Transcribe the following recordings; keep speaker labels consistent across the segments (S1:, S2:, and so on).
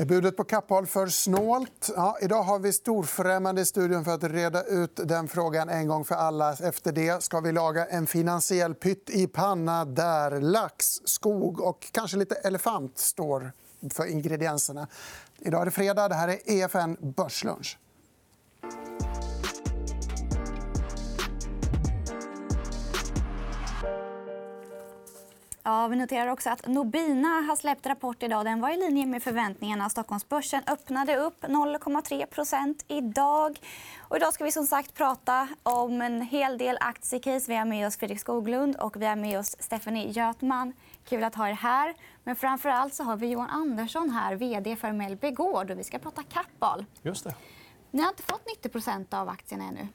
S1: Är budet på Kappahl för snålt? Ja, idag har vi storfrämmande i studion för att reda ut den frågan en gång för alla. Efter det ska vi laga en finansiell pytt i panna där lax, skog och kanske lite elefant står för ingredienserna. Idag är det fredag. Det här är EFN Börslunch.
S2: Ja, vi noterar också att Nobina har släppt rapport idag. Den var i linje med förväntningarna. Stockholmsbörsen öppnade upp 0,3% idag. Och idag ska vi som sagt prata om en hel del aktiecase. Vi har med oss Fredrik Skoglund och vi har med oss Stephanie Götman. Kul att ha er här. Men framför allt så har vi Johan Andersson här, vd för Mellby Gård. vi ska prata Kappahl.
S3: Just det.
S2: Ni har inte fått 90% av aktierna ännu.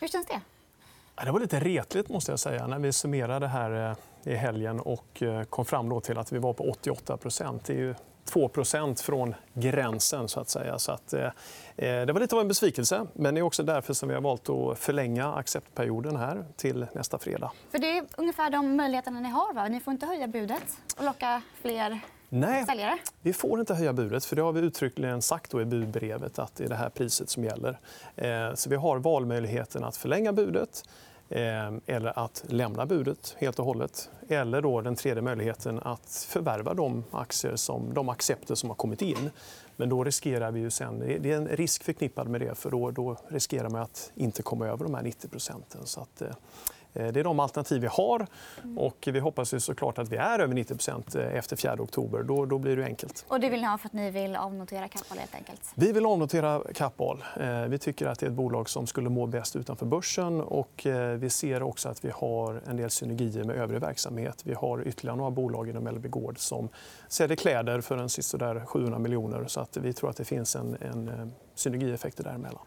S2: Hur känns det?
S3: Det var lite retligt måste jag säga när vi summerade här eh, i helgen och eh, kom fram då till att vi var på 88 Det är ju 2% från gränsen. så att säga. Så att, eh, eh, det var lite av en besvikelse. Men det är också därför som vi har valt att förlänga acceptperioden här till nästa fredag.
S2: För det är ungefär de möjligheterna ni har. Va? Ni får inte höja budet och locka fler
S3: Nej, säljare? vi får inte höja budet. för Det har vi uttryckligen sagt i budbrevet att det är det här priset som gäller. Så vi har valmöjligheten att förlänga budet Eh, eller att lämna budet helt och hållet. Eller då den tredje möjligheten att förvärva de, aktier som, de accepter som har kommit in. Men då riskerar vi ju sen... Det är en risk förknippad med det. för Då, då riskerar man att inte komma över de här 90 procenten. Så att, eh, Eh, det är de alternativ vi har. Och vi hoppas ju såklart att vi är över 90 eh, efter 4 oktober. Då, då blir det enkelt.
S2: Och det vill ni ha för att ni vill avnotera Kappahl? Helt enkelt.
S3: Vi vill avnotera Kappahl. Eh, vi tycker att det är ett bolag som skulle må bäst utanför börsen. Och vi ser också att vi har en del synergier med övrig verksamhet. Vi har ytterligare några bolag inom Mellby Gård som säljer kläder för en 700 miljoner. Så att vi tror att det finns en, en synergieffekter däremellan.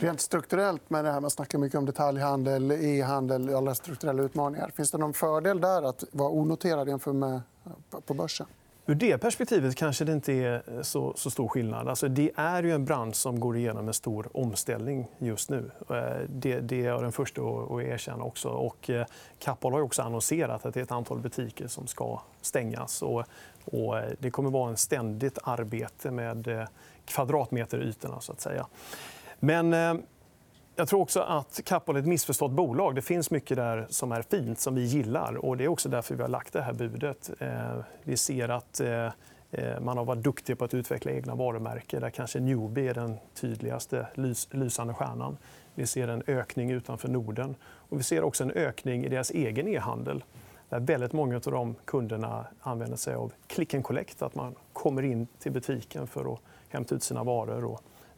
S1: Rent strukturellt med det här, man snackar mycket om detaljhandel, e-handel, alla strukturella utmaningar. Finns det någon fördel där att vara onoterad jämfört med på börsen?
S3: Ur det perspektivet kanske det inte är så, så stor skillnad. Alltså, det är ju en bransch som går igenom en stor omställning just nu. Eh, det, det är jag den första att erkänna. Också. Och, eh, Kappahl har också annonserat att det är ett antal butiker som ska stängas. Och, och eh, det kommer att vara ett ständigt arbete med kvadratmeterytorna. Så att säga. Men eh, jag tror också att Kappahl är ett missförstått bolag. Det finns mycket där som är fint, som vi gillar. och Det är också därför vi har lagt det här budet. Eh, vi ser att eh, eh man har varit duktig på att utveckla egna varumärken. Där kanske Newbie är den tydligaste lysande stjärnan. Vi ser en ökning utanför Norden. Och vi ser också en ökning i deras egen e-handel. Där väldigt många av de kunderna använder sig av click and collect. Att man kommer in till butiken för att hämta ut sina varor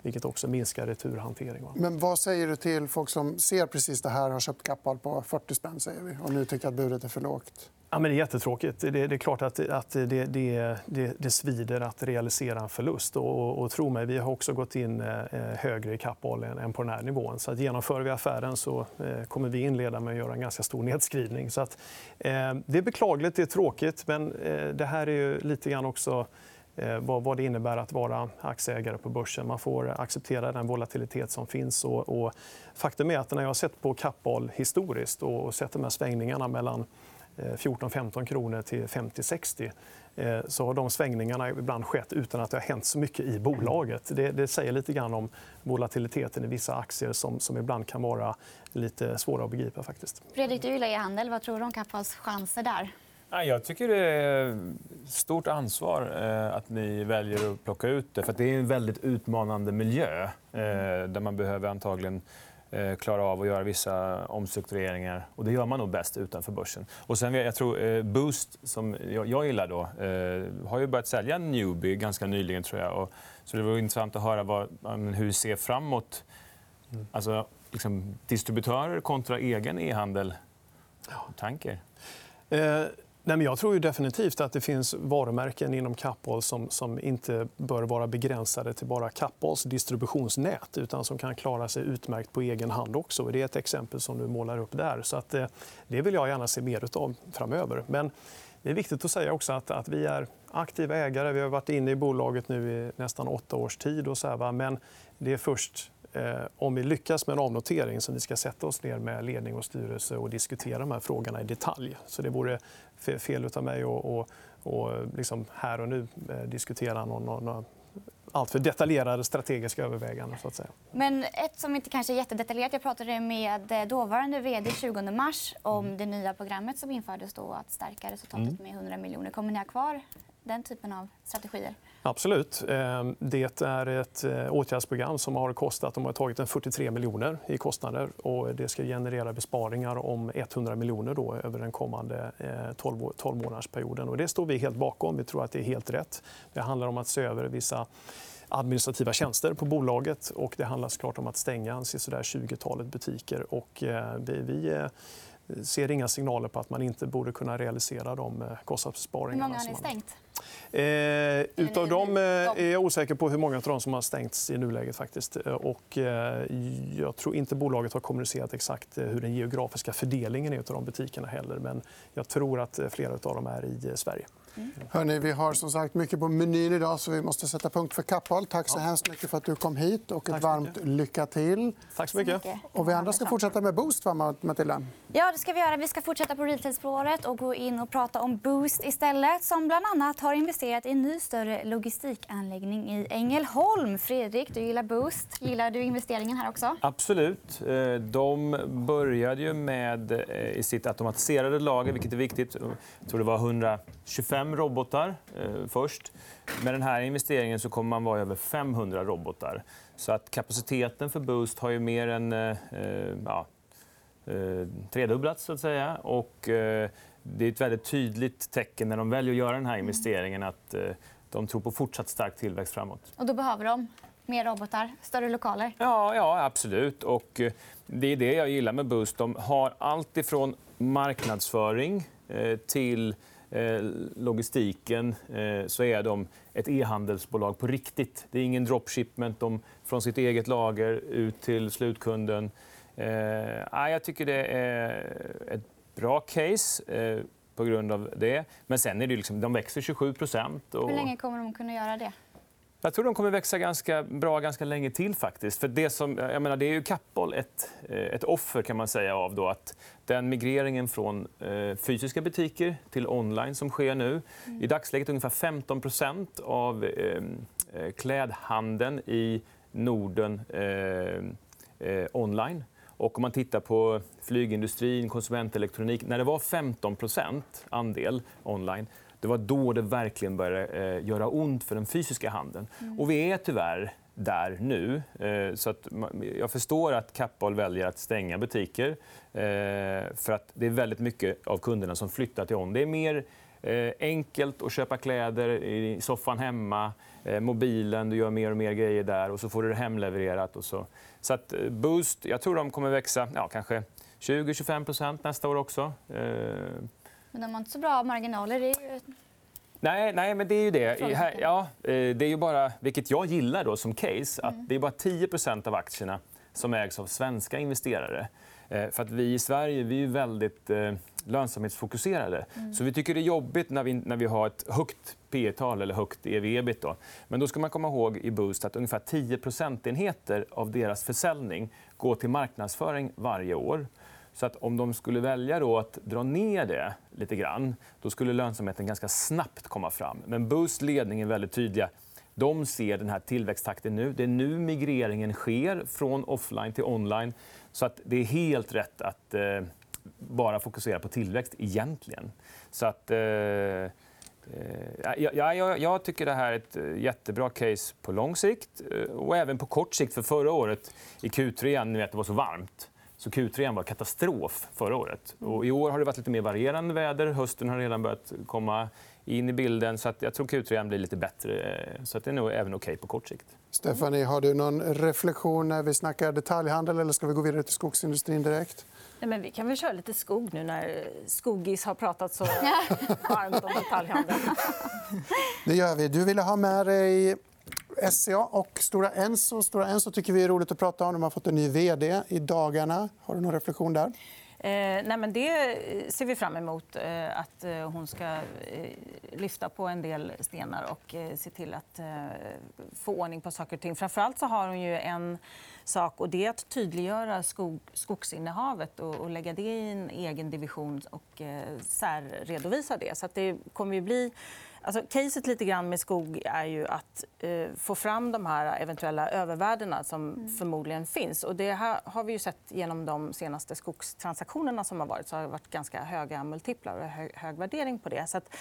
S3: vilket också minskar returhantering.
S1: Men vad säger du till folk som ser precis det här har köpt Kappahl på 40 spänn säger vi, och nu tycker att budet är för lågt?
S3: Ja, men det är jättetråkigt. Det, är klart att, att det, det, det, det svider att realisera en förlust. Och, och, tro mig, vi har också gått in eh, högre i Kappahl än på den här nivån. Så att genomför vi affären så eh, kommer vi inleda med att göra en ganska stor nedskrivning. Så att, eh, det är beklagligt, det är tråkigt. Men eh, det här är ju lite grann också Eh, vad det innebär att vara aktieägare på börsen. Man får acceptera den volatilitet som finns. Och, faktum är att när jag har sett på Kappahl historiskt och sett de här svängningarna mellan eh, 14-15 kronor till 50-60 eh, så har de svängningarna ibland skett utan att det har hänt så mycket i bolaget. Det, det säger lite grann om volatiliteten i vissa aktier som, som ibland kan vara lite svåra att begripa. Faktiskt.
S2: Fredrik, du gillar e-handel. Vad tror du om Kappahls chanser där?
S4: Jag tycker det är stort ansvar eh, att ni väljer att plocka ut det. För det är en väldigt utmanande miljö eh, där man behöver antagligen eh, klara av att göra vissa omstruktureringar. Och det gör man nog bäst utanför börsen. Och sen, jag tror, Boost, som jag gillar, då, har ju börjat sälja Newbie ganska nyligen. Tror jag. Och, så det vore intressant att höra vad, hur vi ser framåt. Alltså, liksom, distributörer kontra egen e-handel. Tanker?
S3: Eh... Nej, men jag tror ju definitivt att det finns varumärken inom Kappahl som, som inte bör vara begränsade till bara Kappahls distributionsnät utan som kan klara sig utmärkt på egen hand också. Det är ett exempel som du målar upp där. Så att, eh, det vill jag gärna se mer av framöver. Men det är viktigt att säga också att, att vi är aktiva ägare. Vi har varit inne i bolaget nu i nästan åtta års tid. Och så här, men det är först om vi lyckas med en avnotering som vi ska sätta oss ner med ledning och styrelse och diskutera de här frågorna i detalj. Så det vore fel av mig att liksom här och nu eh, diskutera någon, någon alltför detaljerade strategiska överväganden. Så att säga.
S2: Men ett som inte kanske är jättedetaljerat. Jag pratade med dåvarande vd 20 mars om det nya programmet som infördes då att stärka resultatet mm. med 100 miljoner. Kommer ni ha kvar den typen av strategier?
S3: Absolut. Ehm, det är ett eh, åtgärdsprogram som har kostat de har tagit en 43 miljoner i kostnader. och Det ska generera besparingar om 100 miljoner då över den kommande eh, 12-månadersperioden. Och det står vi helt bakom. Vi tror att det är helt rätt. Det handlar om att se över vissa administrativa tjänster på bolaget. och Det handlar såklart om att stänga 20-talet butiker. Och eh, vi ser inga signaler på att man inte borde kunna realisera de kostnadsbesparingarna.
S2: Hur många har ni stängt?
S3: Eh, utav dem eh, är jag osäker på hur många av dem som har stängts i nuläget. Faktiskt. Eh, och, eh, jag tror inte bolaget har kommunicerat exakt eh, hur den geografiska fördelningen är av de butikerna. heller. Men jag tror att flera av dem är i Sverige.
S1: Mm. Hörrni, vi har som sagt mycket på menyn idag så vi måste sätta punkt för Kappahl. Tack så hemskt mycket för att du kom hit. och ett varmt lycka till.
S3: Tack så mycket.
S1: Och vi andra ska fortsätta med Boost, va, Matilda?
S2: Ja, det ska vi göra. Vi ska fortsätta på retailspåret och gå in och prata om Boost istället som bland annat har investerat i en ny större logistikanläggning i Ängelholm. Fredrik, du gillar Boost. Gillar du investeringen här också?
S4: Absolut. Eh, de började ju med eh, i sitt automatiserade lager, vilket är viktigt. Jag tror det var 125 robotar eh, först. Med den här investeringen så kommer man vara över 500 robotar. Så att kapaciteten för Boost har ju mer än ja, tredubblats. Så att säga. Och, det är ett väldigt tydligt tecken när de väljer att göra den här investeringen att eh, de tror på fortsatt stark tillväxt framåt.
S2: Och då behöver de mer robotar, större lokaler?
S4: Ja, ja absolut. Och eh, det är det jag gillar med Boost. De har allt ifrån marknadsföring eh, till Eh, logistiken eh, så är de ett e-handelsbolag på riktigt. Det är ingen dropshipment de, från sitt eget lager ut till slutkunden. Eh, jag tycker det är ett bra case på grund av det. Men sen är det liksom, de växer 27 och...
S2: Hur länge kommer de kunna göra det?
S4: Jag tror de kommer växa ganska bra ganska länge till. faktiskt. För det, som, jag menar, det är ju Kappahl ett, eh, ett offer kan man säga av då, att den migreringen från eh, fysiska butiker till online som sker nu. Mm. I dagsläget ungefär 15% av eh, eh, klädhandeln i Norden eh, eh, online. Och om man tittar på flygindustrin, konsumentelektronik. När det var 15 andel online det var då det verkligen började eh, göra ont för den fysiska handeln. Mm. Och vi är tyvärr där nu. Eh, så att jag förstår att Kappahl väljer att stänga butiker. Eh, för att Det är väldigt mycket av kunderna som flyttar till on. Det är mer enkelt att köpa kläder i soffan hemma, mobilen, du gör mer och mer grejer där och så får du det hemlevererat. Och så. Så att Boost, jag tror de kommer växa ja, kanske 20-25% nästa år också.
S2: Men de har inte så bra marginaler. Det är ju...
S4: Nej, nej, men det är ju det. Ja, det är ju bara, vilket jag gillar då som case, att mm. det är bara 10% av aktierna som ägs av svenska investerare. För att vi i Sverige vi är väldigt lönsamhetsfokuserade. Mm. Så vi tycker det är jobbigt när vi, när vi har ett högt P tal eller högt ev-ebit. Då. Men då ska man komma ihåg i Boost att ungefär 10 procentenheter av deras försäljning går till marknadsföring varje år. Så att om de skulle välja då att dra ner det lite grann då skulle lönsamheten ganska snabbt komma fram. Men Boost ledning är väldigt tydliga. De ser den här tillväxttakten nu. Det är nu migreringen sker från offline till online. Så att det är helt rätt att eh, bara fokusera på tillväxt egentligen. Så att, eh, eh ja, jag, jag tycker det här är ett eh, jättebra case på lång sikt eh, och även på kort sikt. För Förra året i Q3 ni vet, det var så varmt. Så Q3 var katastrof förra året. Och I år har det varit lite mer varierande väder. Hösten har redan börjat komma in i bilden. Så att jag tror Q3 blir lite bättre. Så att det är nog även okej okay på kort sikt.
S1: Stefanie, har du någon reflektion när vi snackar detaljhandel eller ska vi gå vidare till skogsindustrin direkt?
S5: Nej, men vi kan väl köra lite skog nu när Skogis har pratat så varmt om detaljhandel.
S1: Det gör vi. Du ville ha med dig SCA och Stora Enso. Stora Enso tycker vi är roligt att prata om. De har fått en ny vd i dagarna. Har du någon reflektion där?
S5: Eh, nej, men det eh, ser vi fram emot. Eh, att eh, hon ska eh, lyfta på en del stenar och eh, se till att eh, få ordning på saker och ting. Framförallt så har hon ju en sak och det är att tydliggöra skog, skogsinnehavet och, och lägga det i en egen division och eh, särredovisa det. Så att det kommer ju bli Alltså, caset lite grann med skog är ju att eh, få fram de här eventuella övervärdena som mm. förmodligen finns. Och det här har vi ju sett genom de senaste skogstransaktionerna som har varit. Så har det varit ganska höga multiplar och hög, hög värdering på det. Så att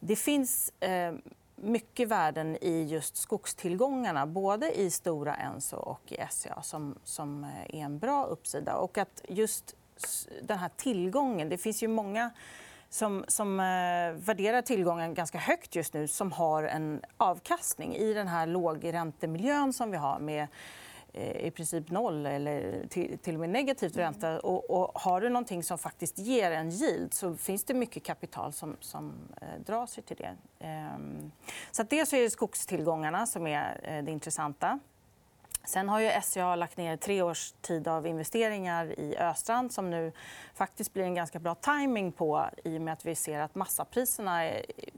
S5: det finns eh, mycket värden i just skogstillgångarna både i Stora Enso och i SCA som, som eh, är en bra uppsida. Och att just den här tillgången... Det finns ju många som, som eh, värderar tillgången ganska högt just nu som har en avkastning i den här lågräntemiljön som vi har med eh, i princip noll eller till, och med negativt mm. ränta. Och, och har du någonting som faktiskt ger en yield så finns det mycket kapital som, som eh, drar sig till det. Ehm, så att dels är det skogstillgångarna som är eh, det intressanta. Sen har ju SCA lagt ner tre års tid av investeringar i Östrand som nu faktiskt blir en ganska bra timing på i och med att vi ser att massapriserna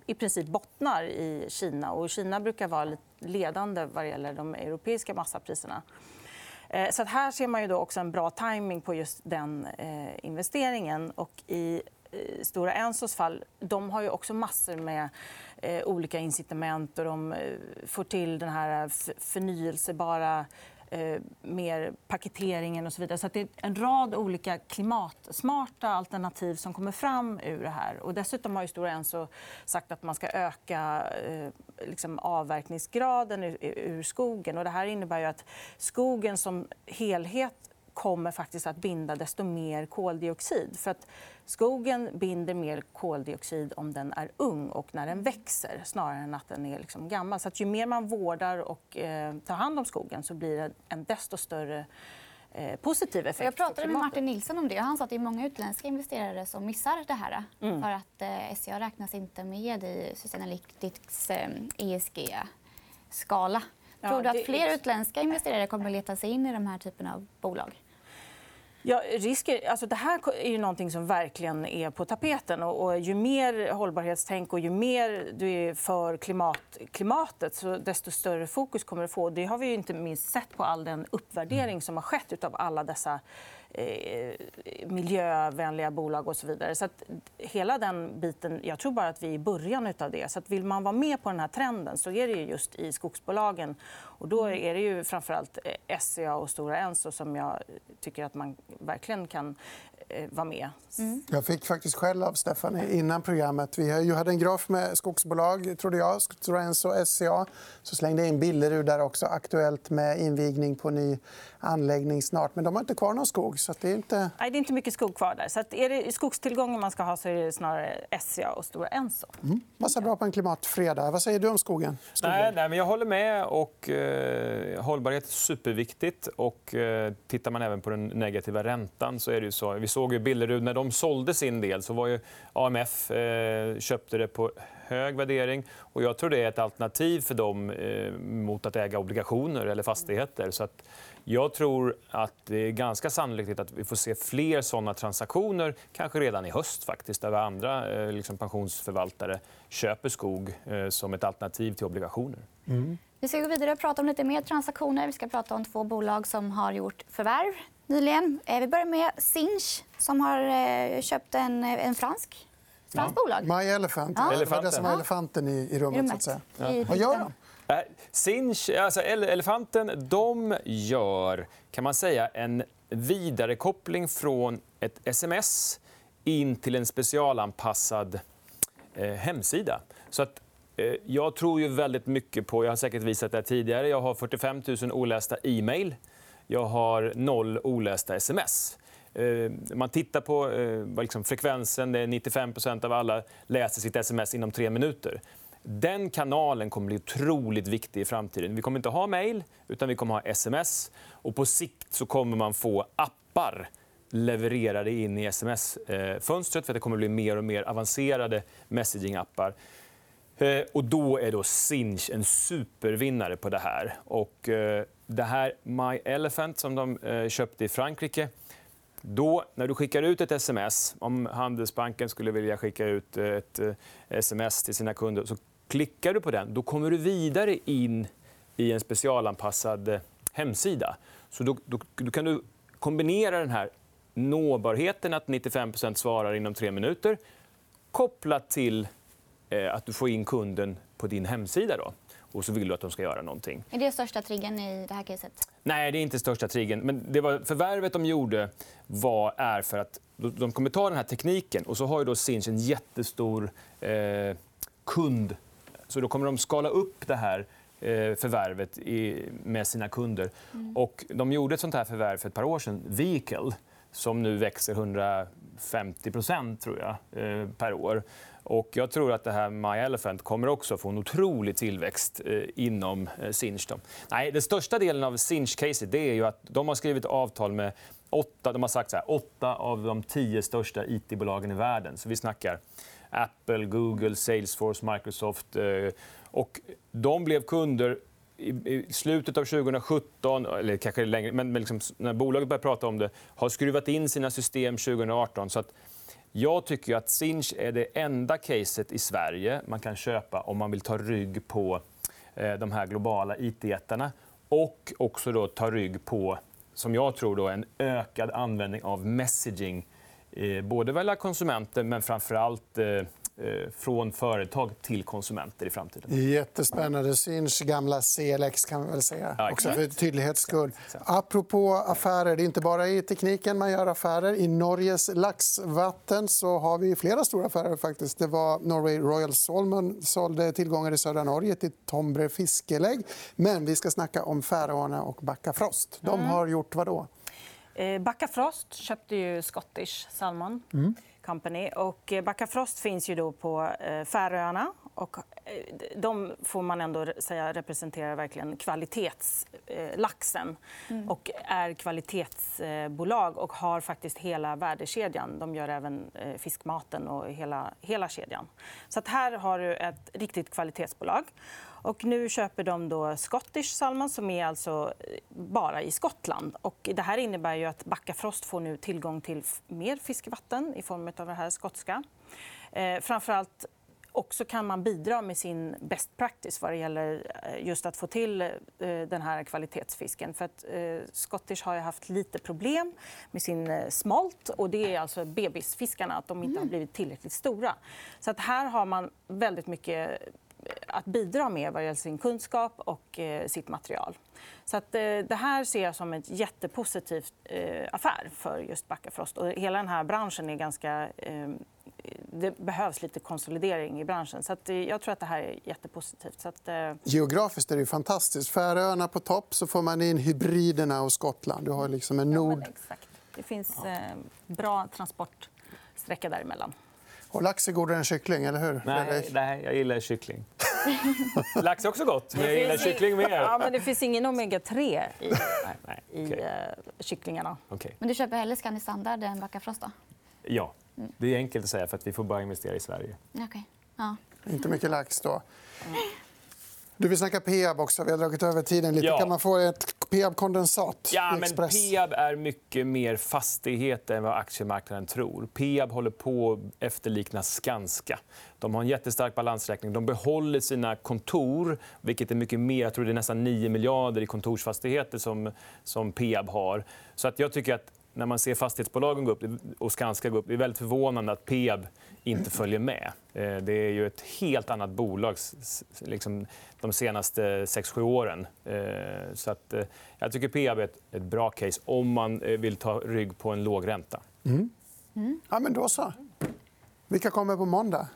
S5: i princip bottnar i Kina. Och Kina brukar vara ledande vad gäller de europeiska massapriserna. Eh, så här ser man ju då också en bra timing på just den eh, investeringen. Och I Stora Ensos fall de har ju också massor med eh, olika incitament och de eh, får till den här eh, förnyelsebara eh, mer paketeringen och så vidare. Så det är en rad olika klimatsmarta alternativ som kommer fram ur det här. Och dessutom har ju Stora Enso sagt att man ska öka eh, liksom avverkningsgraden ur, ur skogen. Och det här innebär ju att skogen som helhet kommer faktiskt att binda desto mer koldioxid. För att skogen binder mer koldioxid om den är ung och när den växer snarare än att den är liksom gammal. Så att ju mer man vårdar och eh, tar hand om skogen så blir det en desto större eh, positiv effekt.
S2: Jag pratade med Martin Nilsson om det. Han sa att det är många utländska investerare som missar det här. Mm. För att eh, SCA räknas inte med i Sustainalytics eh, ESG-skala. Tror du att fler utländska investerare kommer att leta sig in i de här typen av bolag?
S5: Ja, risker, alltså det här är ju någonting som verkligen är på tapeten. Och, och ju mer hållbarhetstänk och ju mer du är för klimat, klimatet så desto större fokus kommer du få. Det har vi inte minst sett på all den uppvärdering som har skett av alla dessa eh, miljövänliga bolag och så vidare. Så att hela den biten, jag tror bara att vi är i början av det. Så att vill man vara med på den här trenden så är det just i skogsbolagen. Och då är det ju framförallt eh, SCA och Stora Enso som jag tycker att man verkligen kan Eh, vara med.
S1: Mm. Jag fick faktiskt skäll av Stefan innan programmet. Vi hade en graf med skogsbolag, trodde jag, Stora Enso och SCA. Så slängde jag in bilder ur där också. Aktuellt med invigning på ny anläggning snart. Men de har inte kvar någon skog. Så det, är inte...
S5: Nej, det är inte mycket skog kvar där. Så är det skogstillgången man ska ha så är det snarare SCA och Stora Enso.
S1: Mm. Passar bra på en klimatfredag. Vad säger du om skogen?
S4: Nej, nej, men jag håller med. Och, eh, hållbarhet är superviktigt. Och, eh, tittar man även på den negativa räntan så är det ju så. Vi såg ju Billerud, när de sålde sin del så var ju AMF eh, köpte det på hög värdering. Och jag tror det är ett alternativ för dem eh, mot att äga obligationer eller fastigheter. Så att jag tror att det är ganska sannolikt att vi får se fler såna transaktioner, kanske redan i höst, faktiskt, där andra eh, liksom pensionsförvaltare köper skog eh, som ett alternativ till obligationer.
S2: Mm. Vi ska gå vidare och prata om lite mer transaktioner. Vi ska prata om två bolag som har gjort förvärv nyligen. Eh, vi börjar med Sinch som har eh, köpt en, en fransk Franskt ja. bolag.
S1: My Elephant. Ja. Det var det som var elefanten i, i rummet. Så att säga. Ja. Vad gör de?
S4: Eh, Sinch, alltså elefanten, de gör kan man säga, en vidarekoppling från ett sms in till en specialanpassad eh, hemsida. Så att, Eh, jag tror ju väldigt mycket på... Jag har säkert visat det tidigare. Jag har 45 000 olästa e-mail. Jag har noll olästa sms. Eh, man tittar på eh, liksom, frekvensen. Det är 95% av alla läser sitt sms inom tre minuter. Den kanalen kommer bli otroligt viktig i framtiden. Vi kommer inte ha mejl, utan vi kommer ha sms. Och på sikt så kommer man få appar levererade in i sms-fönstret. för Det kommer bli mer och mer avancerade messaging-appar. Eh, och då är då Sinch en supervinnare på det här. Och eh, det här My Elephant som de eh, köpte i Frankrike då, när du skickar ut ett sms, om Handelsbanken skulle vilja skicka ut ett sms till sina kunder, så klickar du på den. Då kommer du vidare in i en specialanpassad hemsida. Så då, då, då kan du kombinera den här nåbarheten, att 95% svarar inom tre minuter kopplat till att du får in kunden på din hemsida. Då. Och så vill du att de ska göra någonting.
S2: Är det största triggern i det här caset?
S4: Nej, det är inte största triggern. Men det var, förvärvet de gjorde var, är för att de kommer ta den här tekniken och så har ju då Sinch en jättestor eh, kund. Så då kommer de skala upp det här eh, förvärvet i, med sina kunder. Mm. Och de gjorde ett sånt här förvärv för ett par år sedan, Vehicle som nu växer 150% tror jag, eh, per år. Och jag tror att det här My Elephant kommer också få en otrolig tillväxt eh, inom eh, Sinch. Då. Nej, den största delen av Sinch-caset är ju att de har skrivit avtal med åtta, de har sagt så här, åtta av de tio största it-bolagen i världen. Så vi snackar Apple, Google, Salesforce, Microsoft. Eh, och de blev kunder i slutet av 2017, eller kanske längre, men liksom när bolaget började prata om det, har skruvat in sina system 2018. Så att jag tycker att Sinch är det enda caset i Sverige man kan köpa om man vill ta rygg på eh, de här globala it-jättarna och också då ta rygg på, som jag tror, då, en ökad användning av messaging eh, både vad gäller konsumenter men framför allt Eh, från företag till konsumenter i framtiden.
S1: Jättespännande. Sinch gamla CLX kan man väl säga. Ja, också för tydlighets skull. Apropå affärer, det är inte bara i tekniken man gör affärer. I Norges laxvatten så har vi flera stora affärer. faktiskt. Det var Norway Royal Salmon sålde tillgångar i södra Norge till Tombre fiskelägg. Men vi ska snacka om Färöarna och Backafrost. De mm. har gjort vad då?
S5: Eh, Backafrost köpte ju Scottish Salmon. Mm. Company. Och eh, Backafrost finns ju då på eh, Färöarna. Och eh, de får man ändå säga representerar verkligen kvalitetslaxen mm. och är kvalitetsbolag och har faktiskt hela värdekedjan. De gör även fiskmaten och hela, hela kedjan. Så att här har du ett riktigt kvalitetsbolag. Och nu köper de då Scottish Salmon som är alltså eh, bara i Skottland. Och det här innebär ju att Backafrost får nu tillgång till mer fiskevatten i form av det här skotska. Eh, framförallt också kan man bidra med sin best practice vad det gäller eh, just att få till eh, den här kvalitetsfisken. För att, eh, Scottish har haft lite problem med sin smolt. Och det är alltså bebisfiskarna, att de inte har mm. blivit tillräckligt stora. Så att här har man väldigt mycket att bidra med vad gäller sin kunskap och sitt material. Så att, det här ser jag som en jättepositiv affär för just Backafrost. Och hela den här branschen är ganska... det behövs lite konsolidering i branschen. Så att, jag tror att det här är jättepositivt. Så att,
S1: Geografiskt är det fantastiskt. Färöarna på topp, så får man in hybriderna och Skottland. Du har liksom en nord...
S5: Ja, exakt. Det finns bra transportsträcka däremellan.
S1: Och lax är godare än kyckling, eller hur?
S4: Nej, nej jag gillar kyckling. Lax är också gott, men jag gillar kyckling mer.
S5: Ja, men det finns ingen omega-3 i, nej, nej. i okay. eh, kycklingarna.
S2: Okay. Men du köper hellre Scandi Standard än Backafrost? Då?
S4: Ja. Mm. Det är enkelt att säga, för att vi får bara investera i Sverige.
S2: Okay. Ja.
S1: Inte mycket lax då. Mm. Du vill snacka Peab också. Vi har dragit över tiden lite. Ja. Kan man få ett Peab-kondensat?
S4: Ja, men Peab är mycket mer fastighet än vad aktiemarknaden tror. Peab håller på att efterlikna Skanska. De har en jättestark balansräkning. De behåller sina kontor, vilket är mycket mer. Jag tror det är nästan 9 miljarder i kontorsfastigheter som, som Peab har. Så att jag tycker att när man ser fastighetsbolagen gå upp och Skanska gå upp, det är väldigt förvånande att Peab inte följer med. Eh, det är ju ett helt annat bolag liksom, de senaste 6-7 åren. Eh, så att, eh, jag tycker Peab är ett, ett bra case om man vill ta rygg på en låg ränta.
S1: Mm. Mm. Ja, men då så. Vilka kommer på måndag?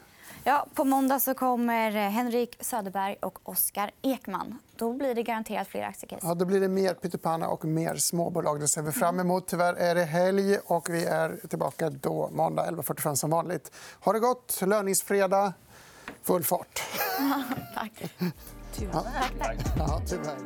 S2: Ja, på måndag så kommer Henrik Söderberg och Oskar Ekman. Då blir det garanterat fler aktiecase.
S1: Ja, då blir det mer pyttipanna och mer småbolag. Det ser vi fram emot. Tyvärr är det helg och vi är tillbaka då måndag 11.45 som vanligt. Ha det gott. Löningsfredag. Full fart.
S2: Tack.
S1: Tyvärr. Ja, tyvärr.